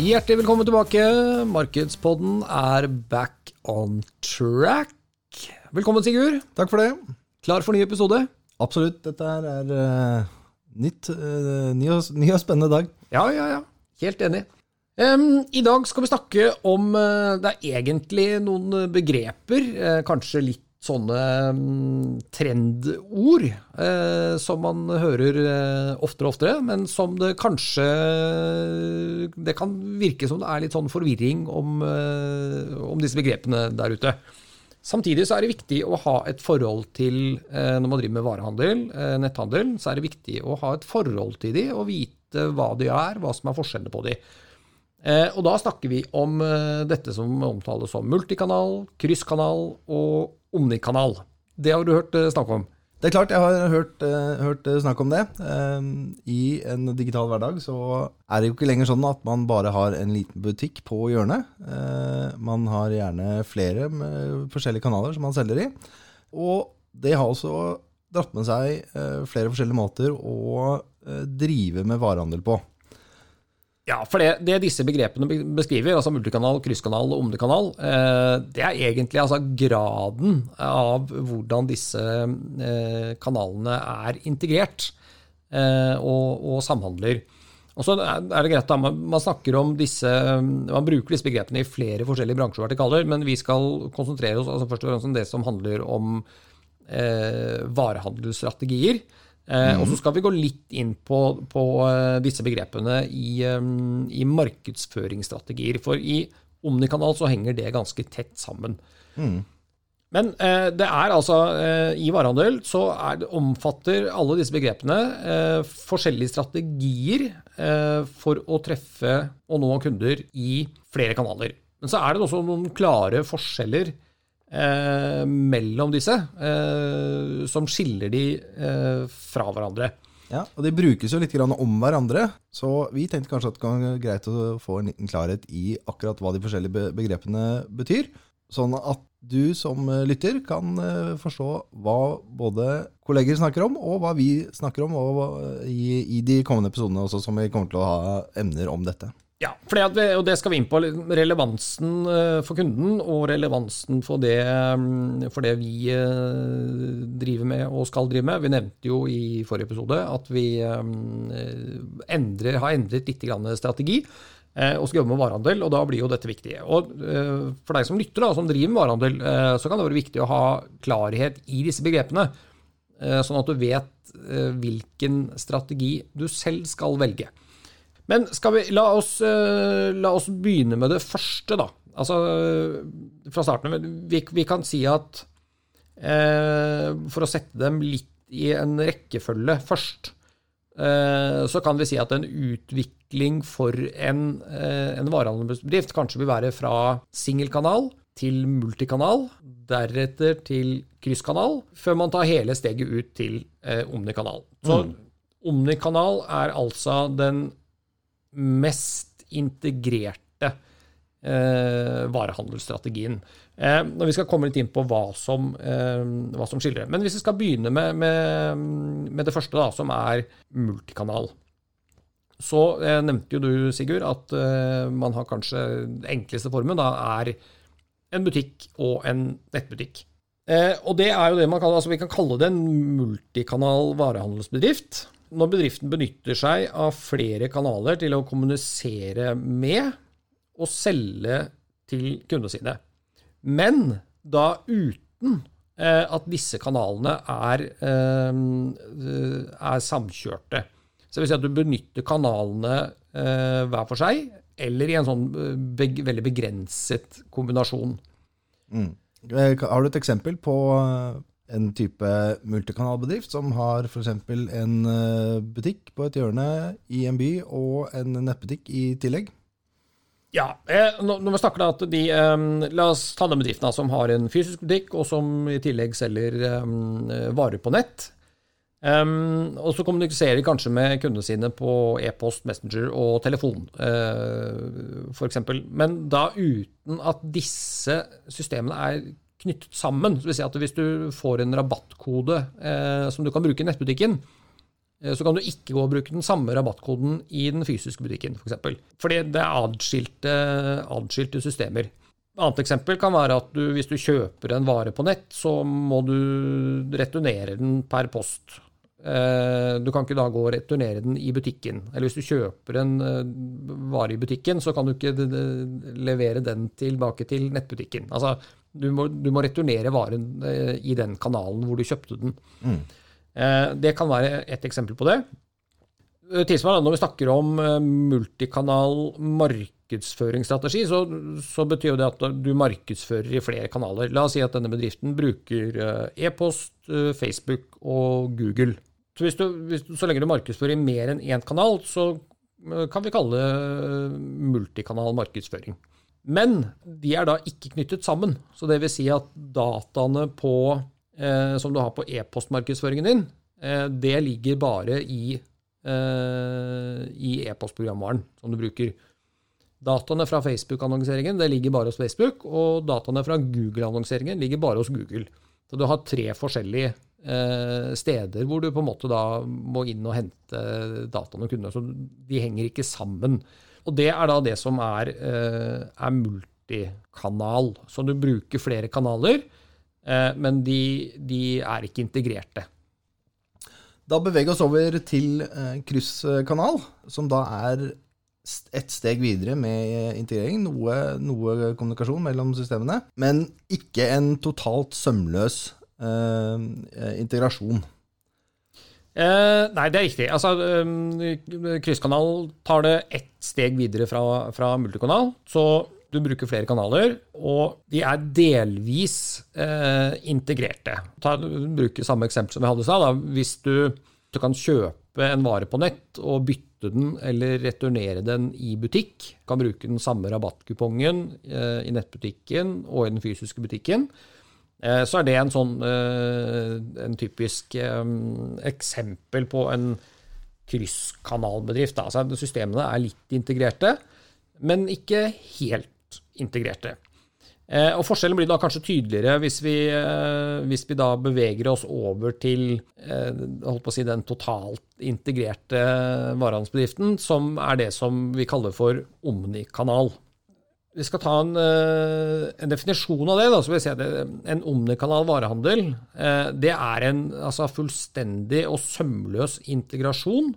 Hjertelig velkommen tilbake. Markedspodden er back on track. Velkommen, Sigurd. Takk for det. Klar for ny episode? Absolutt. Dette her er uh, nytt, uh, ny, og, ny, og, spennende dag. Ja, ja, ja. Helt enig. Um, I dag skal vi snakke om uh, Det er egentlig noen begreper, kanskje litt sånne um, trendord eh, som man hører eh, oftere og oftere, men som det kanskje Det kan virke som det er litt sånn forvirring om, eh, om disse begrepene der ute. Samtidig så er det viktig å ha et forhold til, eh, når man driver med varehandel, eh, netthandel, så er det viktig å ha et forhold til de og vite hva de er, hva som er forskjellene på de. Eh, og da snakker vi om dette som omtales som multikanal, krysskanal og omnikanal. Det har du hørt eh, snakk om? Det er klart, jeg har hørt, uh, hørt snakk om det. I en digital hverdag så er det jo ikke lenger sånn at man bare har en liten butikk på hjørnet. Man har gjerne flere forskjellige kanaler som man selger i. Og det har også dratt med seg flere forskjellige måter å drive med varehandel på. Ja, for det, det, disse begrepene beskriver, altså multikanal, krysskanal og omnikanal, eh, det er egentlig altså graden av hvordan disse eh, kanalene er integrert eh, og, og, samhandler. Og så er det greit da, Man snakker om disse, man bruker disse begrepene i flere forskjellige bransjer og vertikaler, men vi skal konsentrere oss altså først og fremst om det som handler om eh, varehandelsstrategier. Mm. Og så skal vi gå litt inn på, på eh, disse begrepene i, eh, i, markedsføringsstrategier. For i Omnikanal så henger det ganske tett sammen. Mm. Men eh, det er altså I varehandel så det, omfatter alle disse begrepene eh, forskjellige strategier eh, for å treffe og nå kunder i flere kanaler. Men så er det også noen klare forskjeller eh, mellom disse, eh, som skiller de eh, fra hverandre. Ja, og De brukes jo litt om hverandre, så vi tenkte kanskje at det kan være greit å få en liten klarhet i akkurat hva de forskjellige begrepene betyr. Sånn at du som eh, lytter kan eh, forstå hva både kolleger snakker om, og hva vi snakker om i, i de kommende episodene også, som vi kommer til å ha emner om dette. Ja, det, og det skal vi inn på. Relevansen eh, for kunden og relevansen for det, mm, for det, vi eh, driver med og skal drive med. Vi nevnte jo i forrige episode at vi mm, endrer, har endret litt strategi eh, og skal jobbe med varehandel, og da blir jo dette viktig. Og For deg som lytter, da, som driver med varehandel, så kan det være viktig å ha klarhet i disse begrepene. Sånn at du vet hvilken strategi du selv skal velge. Men skal vi La oss, uh, la oss begynne med det første, da. Altså fra starten av. Vi, vi, kan si at eh, For å sette dem litt i en rekkefølge først, eh, så kan vi si at en utvikling for en, en varehandelsbedrift kanskje vil være fra singelkanal til multikanal, deretter til krysskanal, før man tar hele steget ut til omnikanal. Så mm. omnikanal er altså den mest integrerte eh, varehandelsstrategien. Eh, når vi skal komme litt inn på hva som, eh, hva som skiller. Men hvis vi skal begynne med, med, med det første, da, som er multikanal. Så eh, nevnte jo du, Sigurd, at eh, man har kanskje den enkleste formen da, er en butikk og en nettbutikk. Eh, og det er jo det man kaller, altså Vi kan kalle det en multikanal varehandelsbedrift når bedriften benytter seg av flere kanaler til å kommunisere med og selge til kundene sine. Men da uten eh, at disse kanalene er, eh, er samkjørte. Så det vil si at du benytter kanalene eh, hver for seg, eller i en sånn beg veldig begrenset kombinasjon. Mm. Har du et eksempel på en type multikanalbedrift som har f.eks. en eh, butikk på et hjørne i en by og en nettbutikk i tillegg? Ja, eh, når vi snakker da at de eh, La oss ta den bedriften som har en fysisk butikk, og som i tillegg selger eh, varer på nett. Um, og så kommuniserer de kanskje med kundene sine på e-post, Messenger og telefon, uh, f.eks. Men da uten at disse systemene er knyttet sammen. Så vil si at Hvis du får en rabattkode eh, som du kan bruke i nettbutikken, eh, så kan du ikke gå og bruke den samme rabattkoden i den fysiske butikken, f.eks. For eksempel. Fordi det er adskilte, adskilte systemer. Et annet eksempel kan være at du, hvis du kjøper en vare på nett, så må du returnere den per post. Eh, du kan ikke da gå og returnere den i butikken. Eller hvis du kjøper en eh, vare i butikken, så kan du ikke levere den tilbake til nettbutikken. Altså, du må, du må returnere varen eh, i den kanalen hvor du kjøpte den. Mm. Det kan være et eksempel på det. Tilsvarende når vi snakker om multikanal markedsføringsstrategi, så, så, betyr det at du markedsfører i flere kanaler. La oss si at denne bedriften bruker e-post, Facebook og Google. Så, hvis du, hvis, så lenge du markedsfører i mer enn én kanal, så eh, kan vi kalle det multikanal markedsføring. Men de er da ikke knyttet sammen. Så det vil si at dataene på, eh, som du har på e-postmarkedsføringen din, eh, det ligger bare i, eh, e-postprogramvaren som du bruker. Dataene fra Facebook-annonseringen det ligger bare hos Facebook, og dataene fra Google-annonseringen ligger bare hos Google. Så du har tre forskjellige Eh, steder hvor du på en måte da må inn og hente dataene og kundene. Så de henger ikke sammen. Og det er da det som er, eh, er multikanal. Så du bruker flere kanaler, eh, men de, de er ikke integrerte. Da beveger vi oss over til krysskanal, som da er et steg videre med integrering. Noe, noe kommunikasjon mellom systemene, men ikke en totalt sømløs Eh, integrasjon? Eh, nei, det er riktig. Altså, eh, Krysskanal tar det ett steg videre fra, fra, multikanal. Så du bruker flere kanaler, og de er delvis eh, integrerte. Ta, bruker samme eksempel som vi hadde i stad. Hvis du, du, kan kjøpe en vare på nett og bytte den eller returnere den i butikk, kan bruke den samme rabattkupongen eh, i nettbutikken og i den fysiske butikken. Eh, så er det en sånn eh, en typisk eh, eksempel på en krysskanalbedrift. Altså, systemene er litt integrerte, men ikke helt integrerte. Og Forskjellen blir da kanskje tydeligere hvis vi, hvis vi da beveger oss over til si, den totalt integrerte varehandelsbedriften, som er det som vi kaller for omnikanal vi skal ta en, eh, en, definisjon av det. Da, så vil jeg at En omnikanal varehandel eh, det er en altså, fullstendig og sømløs integrasjon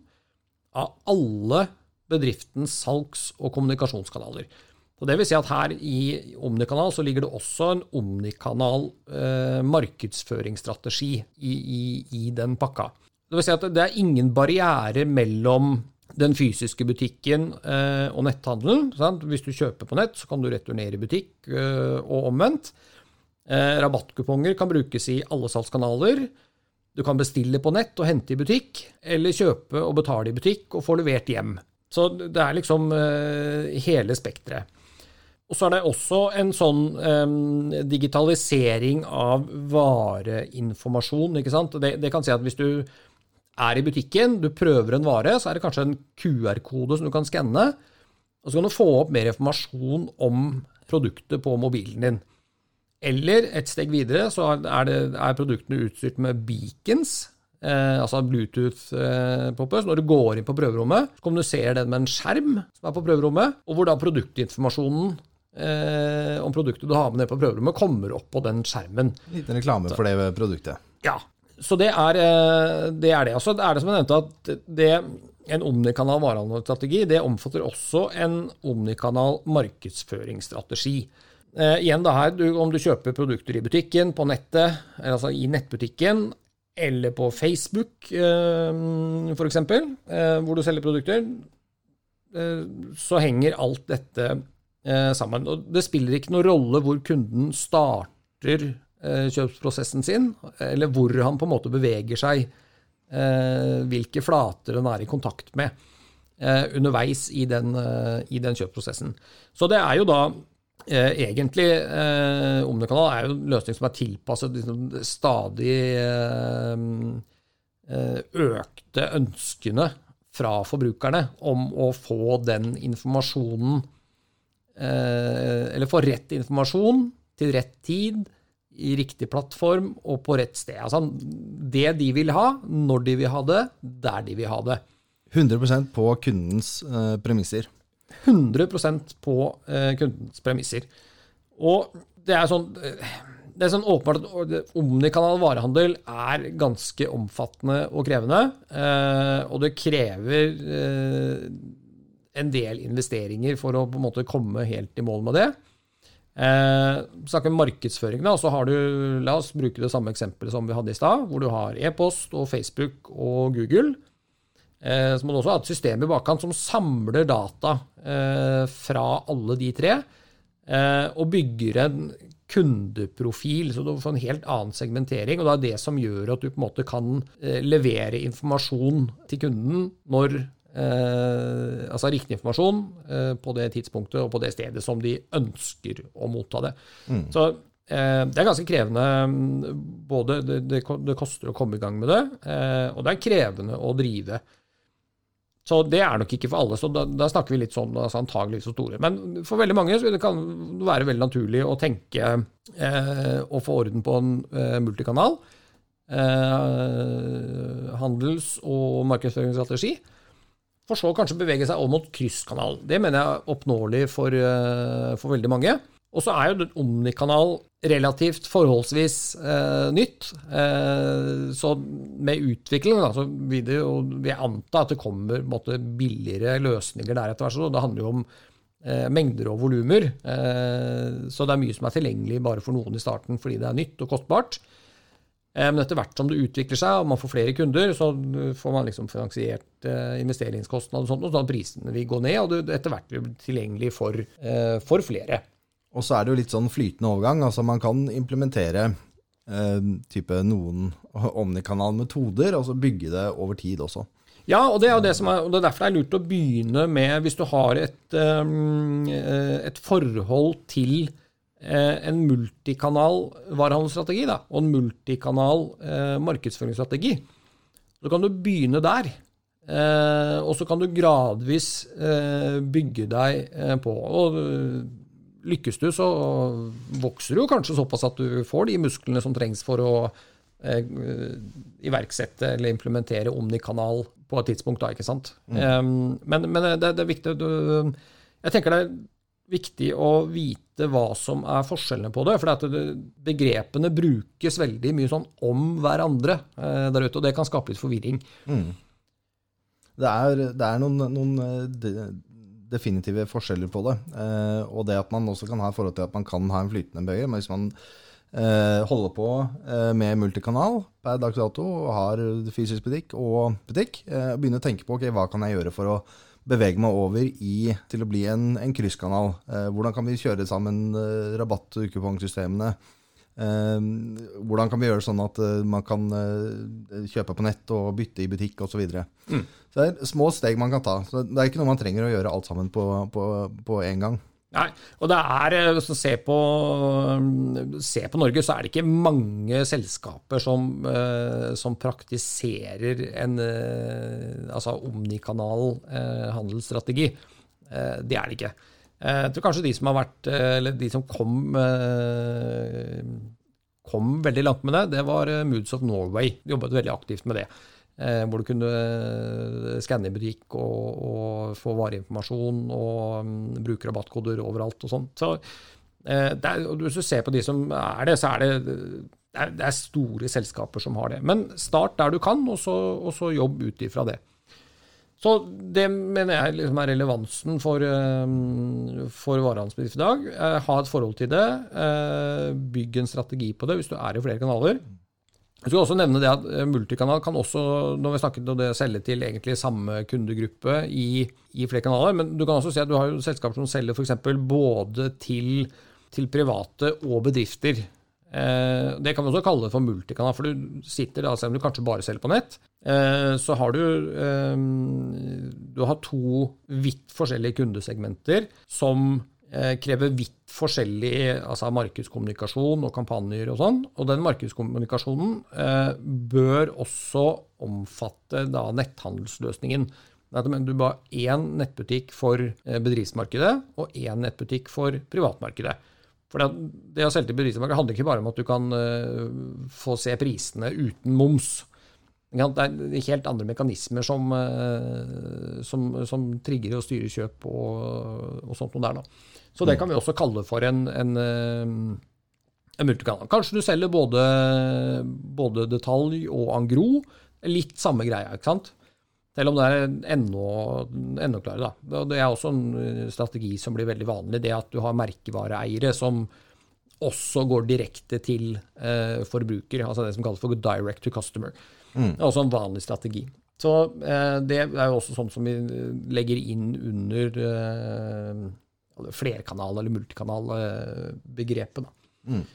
av alle bedriftens salgs- og kommunikasjonskanaler. Og det vil si at Her i Omnikanal så ligger det også en omnikanal eh, markedsføringsstrategi i, i, i den pakka. Det vil si at det er ingen barriere mellom den fysiske butikken eh, og netthandelen. Sant? Hvis du kjøper på nett, så kan du returnere i butikk eh, og omvendt. Eh, rabattkuponger kan brukes i alle salgskanaler. Du kan bestille på nett og hente i butikk, eller kjøpe og betale i butikk og få levert hjem. Så det er liksom eh, hele spekteret. Og så er det også en sånn eh, digitalisering av vareinformasjon. ikke sant? Det, det kan si at hvis du er i butikken, du prøver en vare, så er det kanskje en QR-kode som du kan skanne. Og så kan du få opp mer informasjon om produktet på mobilen din. Eller et steg videre så er, det, er produktene utstyrt med beacons, eh, altså Bluetooth-popper. Eh, når du går inn på prøverommet, så kommuniserer den med en skjerm som er på prøverommet, og hvor da produktinformasjonen eh, om produktet du har med ned på prøverommet, kommer opp på den skjermen. Liten reklame for det produktet. Ja, så det er, eh, det er det. Altså, det er det som jeg nevnte, at det, en omnikanal varehandelsstrategi det omfatter også en omnikanal markedsføringsstrategi. Eh, igjen da her, du, Om du kjøper produkter i butikken, på nettet, altså i nettbutikken, eller på Facebook eh, f.eks., eh, hvor du selger produkter, eh, så henger alt dette eh, sammen. Og det spiller ikke noen rolle hvor kunden starter kjøpsprosessen sin, eller hvor han på en måte beveger seg, eh, hvilke flater han er i kontakt med. underveis i den, i den kjøpsprosessen. Så det er jo da Eh, egentlig eh, Omnikanal er jo en løsning som er tilpasset liksom, stadig eh, eh, økte ønskene fra forbrukerne om å få den informasjonen eh, Eller få rett informasjon til rett tid, i riktig plattform og på rett sted. Altså det de vil ha, når de vil ha det, der de vil ha det. 100% på kundens eh, premisser. 100% på eh, kundens premisser. Og det er sånn eh, det er sånn åpenbart at omnikanal varehandel er ganske omfattende og krevende. Eh, og det krever en del investeringer for å på en måte komme helt i mål med det. Eh, snakker om markedsføring, da, så har du La oss bruke det samme eksempelet som vi hadde i stad, hvor du har e-post og Facebook og Google. Eh, så må du også ha et system i bakkant som samler data eh, fra alle de tre, eh, og bygger en kundeprofil, så du får en helt annen segmentering. og Det er det som gjør at du på en måte kan levere informasjon til kunden når altså riktig informasjon på det tidspunktet og på det stedet som de ønsker å motta det. Mm. Så det er ganske krevende. Både det, det, det, koster å komme i gang med det, og det er krevende å drive. Så det er nok ikke for alle. så Da, da snakker vi litt sånn altså antagelig så store. Men for veldig mange så det kan det være veldig naturlig å tenke eh, å få orden på en eh, multikanal. Eh, handels- og markedsføringsstrategi. For så kanskje bevege seg over mot krysskanal. Det mener jeg er oppnåelig for, eh, for veldig mange. Og så er jo Omnikanal relativt forholdsvis eh, nytt. Eh, så med utvikling da, så vil det jo vi anta at det kommer måte, billigere løsninger der etter hvert. Det handler jo om eh, mengder og volumer. Eh, så det er mye som er tilgjengelig bare for noen i starten fordi det er nytt og kostbart. Eh, men etter hvert som det utvikler seg og man får flere kunder, så får man liksom finansiert eh, investeringskostnader og sånt, og at prisene vil gå ned, og det etter hvert blir tilgjengelig for, for flere. Og så er det jo litt sånn flytende overgang. altså Man kan implementere eh, type noen omnikanal-metoder, og så bygge det over tid også. Ja, og det er det som er, og det er derfor det er lurt å begynne med, hvis du har et, et forhold til en multikanal varehandelsstrategi da, og en multikanal eh, markedsføringsstrategi, så kan du begynne der. eh, og så kan du gradvis bygge deg på. og lykkes du, så vokser du kanskje såpass at du får de musklene som trengs for å eh, iverksette eller implementere Omni-kanal på et tidspunkt, da, ikke sant. Mm. Um, men, men det, det, er viktig du, Jeg tenker det er viktig å vite hva som er forskjellene på det. For begrepene brukes veldig mye sånn om hverandre eh, der ute, og det kan skape litt forvirring. Mm. Det er, det er noen, noen de, definitive forskjeller på det. Eh, og det at man også kan ha forhold til at man kan ha en flytende bøye. Men hvis man eh, holder på eh, med multikanal per dags dato og har fysisk butikk og butikk, eh, begynner å tenke på ok, hva kan jeg gjøre for å bevege meg over i, til å bli en, en krysskanal. Eh, hvordan kan vi kjøre sammen eh, rabatt- og kupongsystemene? Eh, hvordan kan vi gjøre det sånn at eh, man kan eh, kjøpe på nett og bytte i butikk osv. Så, mm. så det er små steg man kan ta. Så det er ikke noe man trenger å gjøre alt sammen på, på, på en gang. Nei, og det er, eh, Hvis du ser på, ser på Norge, så er det ikke mange selskaper som, som praktiserer en altså omnikanal handelsstrategi. Det er det ikke. Eh, jeg tror kanskje de som har vært, eh, eller de som kom, eh, kom veldig langt med det, det var Moods of Norway. De jobbet veldig aktivt med det. Hvor du kunne skanne i butikk og, og få vareinformasjon og um, bruke rabattkoder overalt og sånn. Så er, hvis du ser på de som er det, så er det, det er, store selskaper som har det. Men start der du kan, og så, og så jobb ut ifra det. Så det mener jeg liksom er relevansen for, eh, for varehandelsbedrift i dag. Eh, ha et forhold til det. Eh, bygg en strategi på det hvis du er i flere kanaler. Jeg skal også nevne det at Multikanal kan også, når vi snakket om det, selge til egentlig samme kundegruppe i, i, flere kanaler. Men du kan også si at du har jo selskaper som selger f.eks. både til, til private og bedrifter. Eh, det kan vi også kalle for multikanal, for du sitter da, selv om du kanskje bare selger på nett, eh, så har du eh, du har to vidt forskjellige kundesegmenter som eh, krever vidt forskjellig altså markedskommunikasjon og kampanjer og sånn. Og den markedskommunikasjonen eh, bør også omfatte da netthandelsløsningen. Du bør ha én nettbutikk for eh, bedriftsmarkedet og én nettbutikk for privatmarkedet. For det å selge til bedriftsmarkedet handler ikke bare om at du kan uh, få se prisene uten moms. Det er helt andre mekanismer som, som, som trigger og styrer kjøp og, og sånt noe der. Da. Så det kan vi også kalle for en, en, uh, en multikanal. Kanskje du selger både, både detalj og angro. Litt samme greia, ikke sant? Selv om det er enda, klarere. Da. Det er også en eh, strategi som blir veldig vanlig. Det at du har merkevareeiere som også går direkte til eh, forbruker. Altså det som kalles for direct to customer. Mm. Det er også en vanlig strategi. Så eh, det er jo også sånn som vi legger inn under eh, flerkanal- eller multikanalbegrepet. Da. Mm.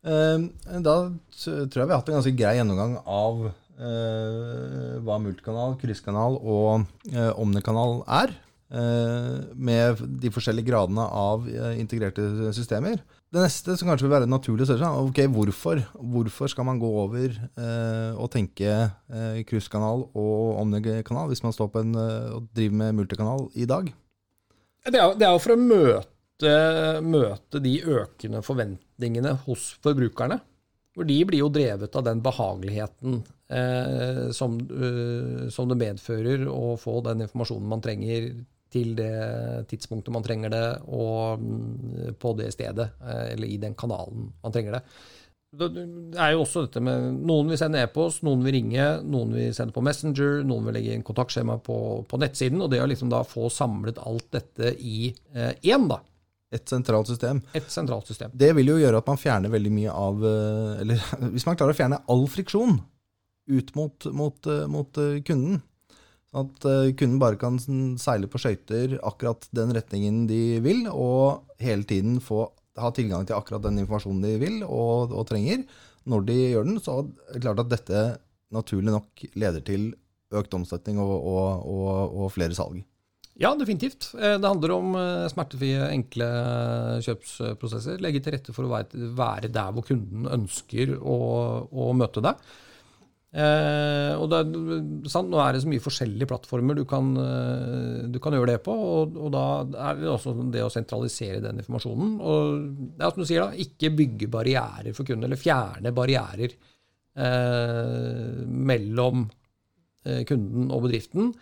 Eh, da tror jeg vi har hatt en ganske grei gjennomgang av Eh, hva multikanal, krysskanal og eh, omnekanal er. Eh, med de forskjellige gradene av integrerte systemer. Det neste som kanskje vil være naturlig å spørre ok, hvorfor? Hvorfor skal man gå over og tenke krysskanal og omnikanal hvis man står på en, og driver med multikanal i dag? Det er, det er jo for å møte, møte de økende forventningene hos forbrukerne. For de blir jo drevet av den behageligheten eh, som, uh, som, det medfører å få den informasjonen man trenger til det tidspunktet man trenger det, og um, på det stedet, eh, eller i den kanalen man trenger det. Det er jo også dette med Noen vil sende e-post, noen vil ringe, noen vil sende på Messenger, noen vil legge inn kontaktskjema på, på nettsiden. Og det å liksom da få samlet alt dette i én, eh, da, et sentralt system. Et sentralt system. Det vil jo gjøre at man fjerner veldig mye av eh, Eller hvis man klarer å fjerne all friksjon ut mot, mot, eh, mot eh, kunden, at kunden bare kan seile på skøyter akkurat den retningen de vil, og hele tiden få ha tilgang til akkurat den informasjonen de vil og, og trenger når de gjør den, så er det klart at dette naturlig nok leder til økt omsetning og, og, og flere salg. Ja, definitivt. Eh, det handler om eh, smertefrie, enkle kjøpsprosesser. Legge til rette for å være der hvor kunden ønsker å, å møte deg. Eh, og sant, Nå er det så mye forskjellige plattformer du kan, eh, du kan gjøre det på. Og, og, da er det også det å sentralisere den informasjonen. Og det er som du sier da, ikke bygge barrierer for kunden, eller fjerne barrierer eh, mellom eh, kunden og bedriften.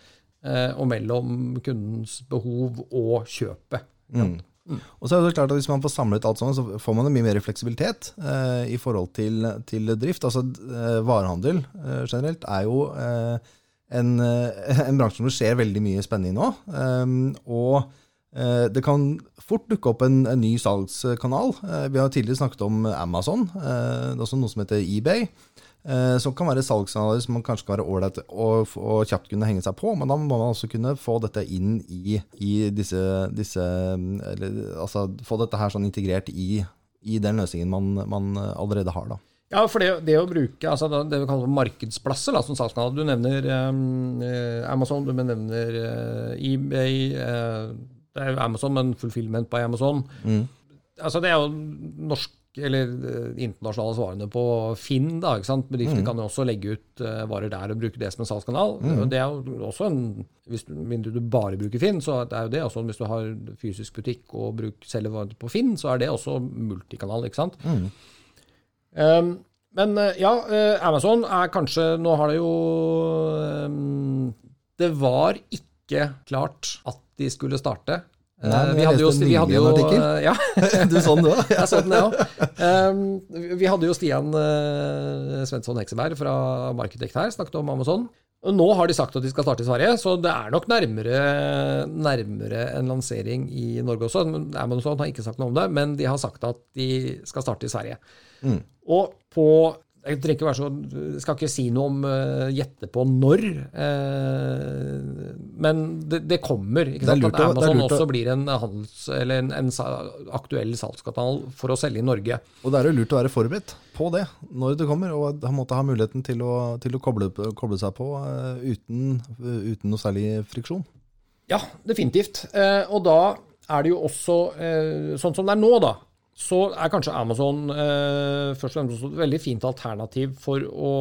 Eh, og mellom kundens behov og kjøpet. Mm. Mm. Og så er det klart at Hvis man får samlet alt sånn, så får man mye mer fleksibilitet eh, i forhold til, til drift. Altså eh, Varehandel eh, generelt er jo eh, en, eh, en, bransje som det skjer veldig mye spennende nå. og det kan fort dukke opp en, en ny salgskanal. vi har tidligere snakket om Amazon. det er også noe som heter eBay. Eh, som kan være salgskanaler som man kanskje kan være ålreit og, og, kjapt kunne henge seg på. Men da må man også kunne få dette inn i, i disse, disse eller, Altså få dette her sånn integrert i, i den løsningen man, man, allerede har. da. Ja, for det, det å bruke altså det vi kaller markedsplasser da, som salgskanal Du nevner eh, Amazon, du nevner eh, eBay. eh, det er jo Amazon, men fulfillment på Amazon. Mm. Altså, det er jo norsk eller eh, internasjonale svarene på Finn. da, ikke sant? Bedrifter mm. kan jo også legge ut uh, varer der og bruke det som en salgskanal. Mm. Det er jo også en, Hvis du, du bare bruker Finn, så er jo det også Hvis du har fysisk butikk og bruk, selger varer på Finn, så er det også multikanal. ikke sant? Mm. Um, men uh, ja, Amazon er kanskje Nå har det jo um, Det var ikke klart at de skulle starte. Nei, vi hadde jo, vi hadde jo ja. du så den, du òg? Jeg så den, jeg òg. Um, vi hadde jo Stian uh, Svensson Hekseberg fra Markedekt her, snakket om Amazon. Og nå har de sagt at de skal starte i Sverige, så det er nok nærmere, nærmere en lansering i Norge også. Amazon har ikke sagt noe om det, men de har sagt at de skal starte i Sverige. Mm. Og på Jeg ikke så, skal ikke si noe om uh, gjette på når, uh, men det, det kommer. Sant? At Amazon også blir en, handels, eller en, en aktuell salgskanal for å selge i Norge. Og Det er jo lurt å være forberedt på det når det kommer, og måtte ha muligheten til å, til å koble, koble, seg på uh, uten, uten, noe særlig friksjon. Ja, definitivt. og da er det jo også sånn som det er nå, da så er kanskje Amazon eh, først og fremst et veldig fint alternativ for å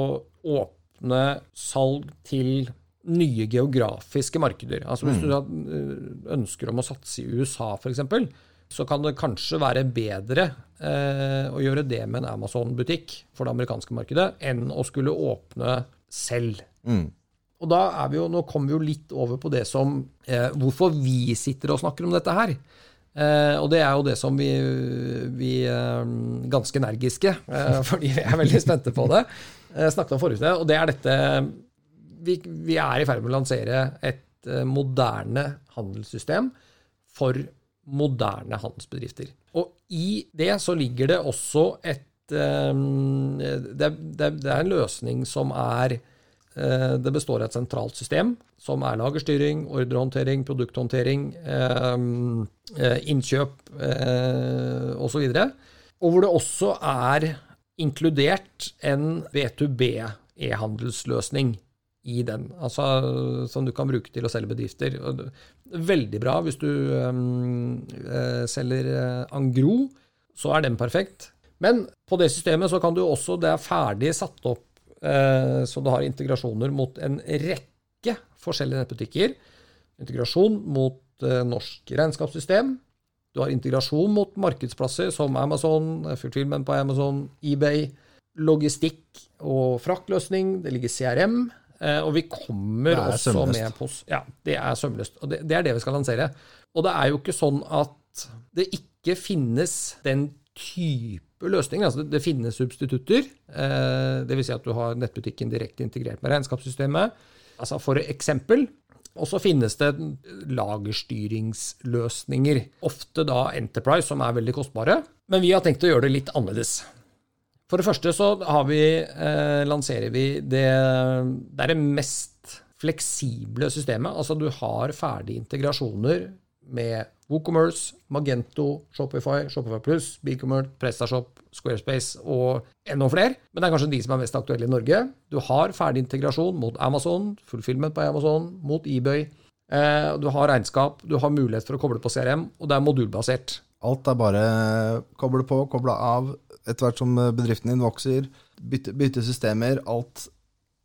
åpne salg til nye geografiske markeder. Altså Hvis mm. du eh, ønsker om å satse i USA f.eks., så kan det kanskje være bedre eh, å gjøre det med en Amazon-butikk for det amerikanske markedet enn å skulle åpne selv. Mm. Og da er vi jo, Nå kommer vi jo litt over på det som eh, Hvorfor vi sitter og snakker om dette her. Eh, og det er jo det som vi, vi eh, ganske energiske, eh, fordi vi er veldig spente på det, eh, snakket om forrige Og det er dette vi, vi, er i ferd med å lansere et eh, moderne handelssystem for moderne handelsbedrifter. Og i det så ligger det også et eh, det, det, det er en løsning som er det består av et sentralt system som er lagerstyring, ordrehåndtering, produkthåndtering, eh, eh, innkjøp eh, osv. Og, og hvor det også er inkludert en V2B-e-handelsløsning i den, altså som du kan bruke til å selge bedrifter. Veldig bra hvis du selger Angro, så er den perfekt. Men på det systemet så kan du også, det er ferdig satt opp så du har integrasjoner mot en rekke forskjellige nettbutikker. Integrasjon mot eh, norsk regnskapssystem. Du har integrasjon mot markedsplasser som Amazon, fulfillment på Amazon, eBay, logistikk og fraktløsning. Det ligger CRM. Eh, og vi kommer også sømløst. med på Ja, det er sømløst. Og det, det er det vi skal lansere. Og det er jo ikke sånn at det ikke finnes den type løsninger. Altså det, det finnes substitutter. Eh, Dvs. Si at du har nettbutikken direkte integrert med regnskapssystemet. Altså For eksempel. Og så finnes det lagerstyringsløsninger. Ofte da Enterprise, som er veldig kostbare. Men vi har tenkt å gjøre det litt annerledes. For det første så vi, eh, lanserer vi det, det er det mest fleksible systemet. Altså du har ferdige integrasjoner med WooCommerce, Magento, Shopify, Shopify Plus, BigCommerce, PrestaShop, Squarespace og enda flere. Men det er kanskje de som er mest aktuelle i Norge. Du har ferdig integrasjon mot Amazon, fullfilment på Amazon, mot eBay. Eh, du har regnskap, du har mulighet for å koble på CRM, og det er modulbasert. Alt er bare koble på, koble av. Etter hvert som bedriften din vokser, bytte, bytte systemer. Alt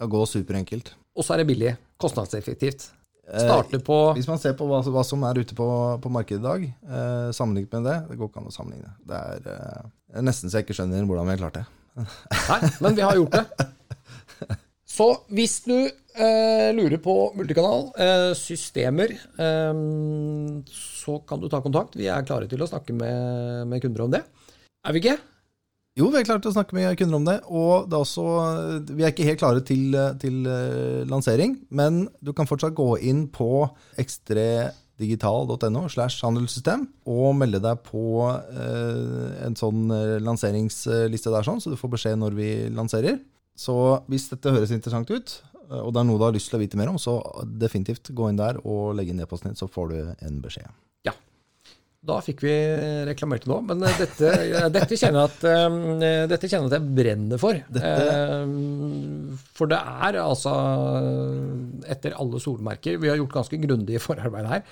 går superenkelt. Og så er det billig. Kostnadseffektivt. Starte på eh, Hvis man ser på hva, hva som er ute på, på markedet i dag, eh, sammenlignet med det Det går ikke an å sammenligne. Det er eh, nesten så jeg ikke skjønner hvordan vi har klart det. Nei, men vi har gjort det. Så hvis du eh, lurer på multikanal, eh, systemer, eh, så kan du ta kontakt. Vi er klare til å snakke med, med kunder om det. Er vi ikke? Jo, vi klare til å snakke med kunder om det. Og det er også, vi er ikke helt klare til, til uh, lansering, men du kan fortsatt gå inn på ekstredigital.no slash handelssystem og melde deg på en sånn lanseringsliste der, sånn, så du får beskjed når vi lanserer. Så hvis dette høres interessant ut, og det er noe du har lyst til å vite mer om, så definitivt gå inn der og legge inn e-posten din, så får du en beskjed. Da fikk vi reklamert det nå, men eh, dette, dette, kjenner at, uh, dette kjenner jeg at jeg brenner for. Dette. for det er altså, etter alle solmerker Vi har gjort ganske grundig forarbeid her.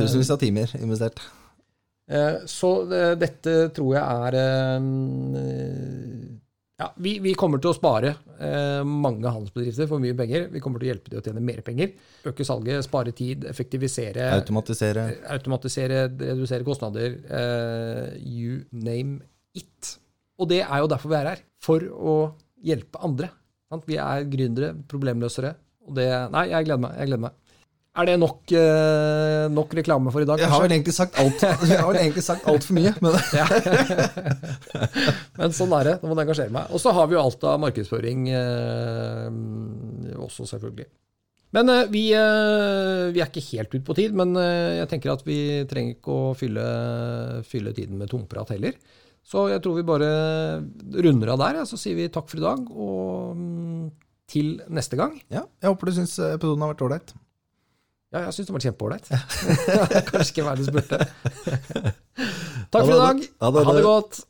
Tusenvis av timer investert. Så dette tror jeg er ja, vi, vi, kommer til å spare eh, mange handelsbedrifter for mye penger. Vi kommer til å hjelpe dem å tjene mer penger. Øke salget, spare tid, effektivisere. Automatisere. Eh, automatisere, redusere kostnader. Eh, you name it. Og det er jo derfor vi er her. For å hjelpe andre. Sant? Vi er gründere, problemløsere. Og det Nei, jeg gleder meg. Jeg gleder meg. Er det nok, eh, nok, reklame for i dag? Jeg har vel egentlig sagt alt, jeg har vel egentlig sagt altfor mye. Men, men sånn er det. Nå må jeg engasjere meg. Og så har vi jo alt av markedsføring eh, også, selvfølgelig. Men eh, vi, eh, vi, er ikke helt ute på tid, men eh, jeg tenker at vi trenger ikke å fylle, fylle tiden med tomprat heller. Så jeg tror vi bare runder av der, ja, så sier vi takk for i dag, og mm, til neste gang. Ja, jeg håper du syns episoden har vært ålreit. Ja, jeg syns det var kjempeålreit. Kanskje ikke verdens burde. Takk for i dag. Ha det godt.